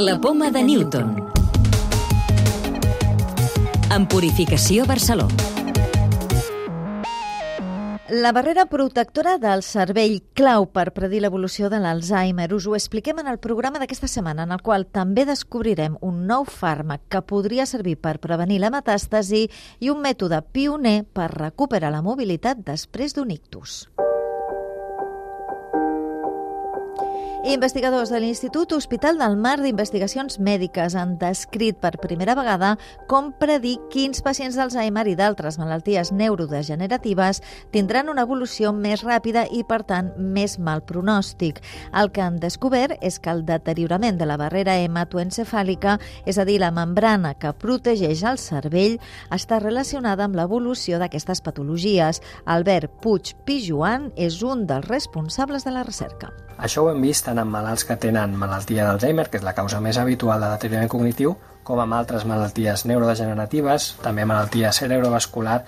La poma de Newton. En Purificació Barceló. La barrera protectora del cervell clau per predir l'evolució de l'Alzheimer us ho expliquem en el programa d'aquesta setmana, en el qual també descobrirem un nou fàrmac que podria servir per prevenir la metàstasi i un mètode pioner per recuperar la mobilitat després d'un ictus. Investigadors de l'Institut Hospital del Mar d'Investigacions Mèdiques han descrit per primera vegada com predir quins pacients d'Alzheimer i d'altres malalties neurodegeneratives tindran una evolució més ràpida i, per tant, més mal pronòstic. El que han descobert és que el deteriorament de la barrera hematoencefàlica, és a dir, la membrana que protegeix el cervell, està relacionada amb l'evolució d'aquestes patologies. Albert Puig Pijuan és un dels responsables de la recerca. Això ho hem vist tant en malalts que tenen malaltia d'Alzheimer, que és la causa més habitual de deteriorament cognitiu, com amb altres malalties neurodegeneratives, també malaltia cerebrovascular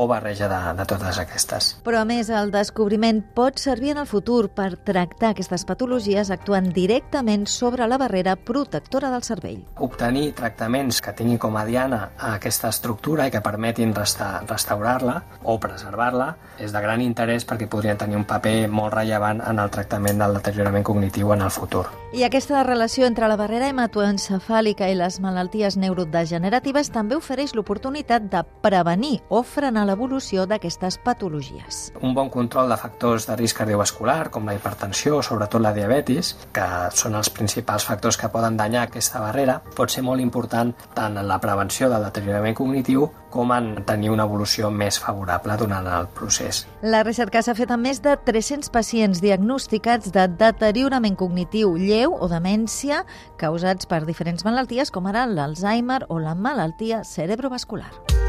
o barreja de, de totes aquestes. Però, a més, el descobriment pot servir en el futur per tractar aquestes patologies actuant directament sobre la barrera protectora del cervell. Obtenir tractaments que tinguin com a diana aquesta estructura i que permetin resta restaurar-la o preservar-la és de gran interès perquè podrien tenir un paper molt rellevant en el tractament del deteriorament cognitiu en el futur. I aquesta relació entre la barrera hematoencefàlica i les malalties neurodegeneratives també ofereix l'oportunitat de prevenir o frenar l'evolució d'aquestes patologies. Un bon control de factors de risc cardiovascular, com la hipertensió o sobretot la diabetis, que són els principals factors que poden danyar aquesta barrera, pot ser molt important tant en la prevenció del deteriorament cognitiu com en tenir una evolució més favorable durant el procés. La recerca s'ha fet amb més de 300 pacients diagnosticats de deteriorament cognitiu lleu o demència causats per diferents malalties com ara l'Alzheimer o la malaltia cerebrovascular.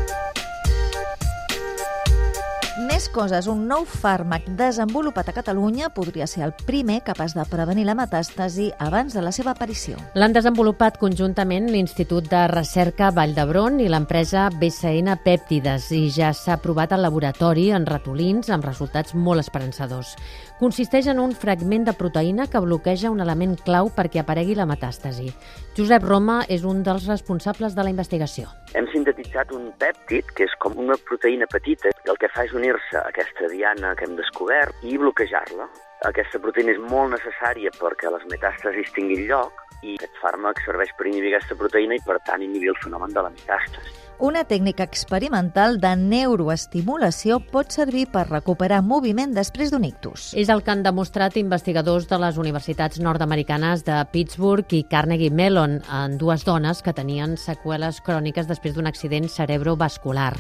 Més coses. Un nou fàrmac desenvolupat a Catalunya podria ser el primer capaç de prevenir la metàstasi abans de la seva aparició. L'han desenvolupat conjuntament l'Institut de Recerca Vall d'Hebron i l'empresa BCN Pèptides i ja s'ha provat al laboratori en ratolins amb resultats molt esperançadors. Consisteix en un fragment de proteïna que bloqueja un element clau perquè aparegui la metàstasi. Josep Roma és un dels responsables de la investigació. Hem sintetitzat un pèptid, que és com una proteïna petita, que el que fa és unir-se a aquesta diana que hem descobert i bloquejar-la. Aquesta proteïna és molt necessària perquè les metàstasis tinguin lloc i aquest fàrmac serveix per inhibir aquesta proteïna i, per tant, inhibir el fenomen de la metàstasi. Una tècnica experimental de neuroestimulació pot servir per recuperar moviment després d'un ictus. És el que han demostrat investigadors de les universitats nord-americanes de Pittsburgh i Carnegie Mellon en dues dones que tenien seqüeles cròniques després d'un accident cerebrovascular.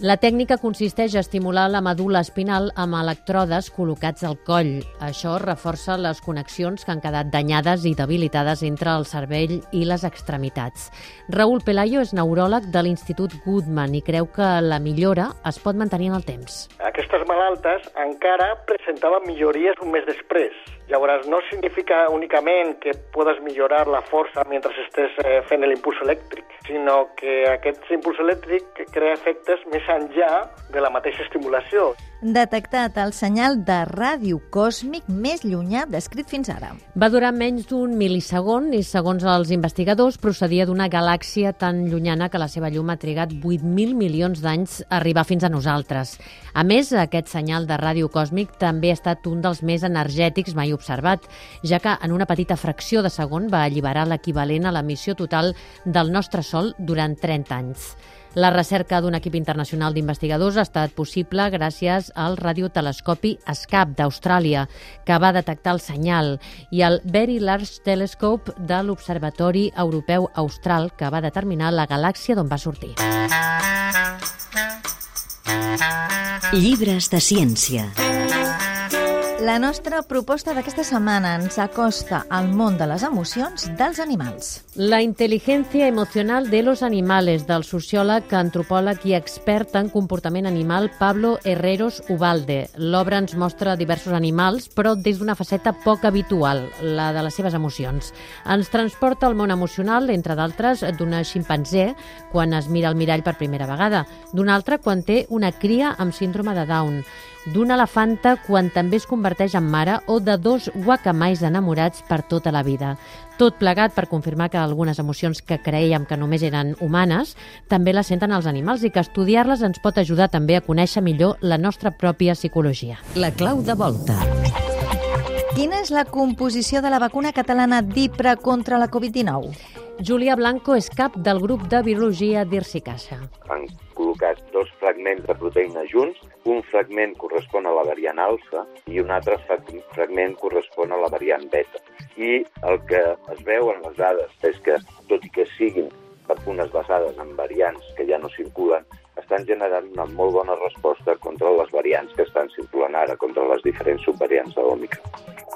La tècnica consisteix a estimular la medul·la espinal amb electrodes col·locats al coll. Això reforça les connexions que han quedat danyades i debilitades entre el cervell i les extremitats. Raúl Pelayo és neuròleg de l'Institut Institut Goodman i creu que la millora es pot mantenir en el temps. Aquestes malaltes encara presentaven millories un mes després. Llavors, no significa únicament que podes millorar la força mentre estés eh, fent l'impuls elèctric, sinó que aquest impuls elèctric crea efectes més enllà de la mateixa estimulació. Detectat el senyal de ràdio còsmic més llunyà descrit fins ara. Va durar menys d'un mil·lisegon i, segons els investigadors, procedia d'una galàxia tan llunyana que la seva llum ha trigat 8.000 milions d'anys a arribar fins a nosaltres. A més, aquest senyal de ràdio còsmic també ha estat un dels més energètics mai observat, ja que en una petita fracció de segon va alliberar l'equivalent a l'emissió total del nostre Sol durant 30 anys. La recerca d'un equip internacional d'investigadors ha estat possible gràcies al radiotelescopi SCAP d'Austràlia, que va detectar el senyal, i al Very Large Telescope de l'Observatori Europeu Austral, que va determinar la galàxia d'on va sortir. Llibres de ciència. La nostra proposta d'aquesta setmana ens acosta al món de les emocions dels animals. La intel·ligència emocional de los animales, del sociòleg, antropòleg i expert en comportament animal Pablo Herreros Ubalde. L'obra ens mostra diversos animals, però des d'una faceta poc habitual, la de les seves emocions. Ens transporta al món emocional, entre d'altres, d'una ximpanzé quan es mira al mirall per primera vegada, d'una altra quan té una cria amb síndrome de Down, d'una elefanta quan també es converteix en mare o de dos guacamais enamorats per tota la vida. Tot plegat per confirmar que algunes emocions que creiem que només eren humanes també les senten els animals i que estudiar-les ens pot ajudar també a conèixer millor la nostra pròpia psicologia. La clau de volta. Quina és la composició de la vacuna catalana d'IPRA contra la Covid-19? Júlia Blanco és cap del grup de biologia d'Irsicasa. Han col·locat fragments de proteïna junts, un fragment correspon a la variant alfa i un altre fragment correspon a la variant beta. I el que es veu en les dades és que, tot i que siguin vacunes basades en variants que ja no circulen, estan generant una molt bona resposta contra les variants que estan circulant ara, contra les diferents subvariants de l'Omicron.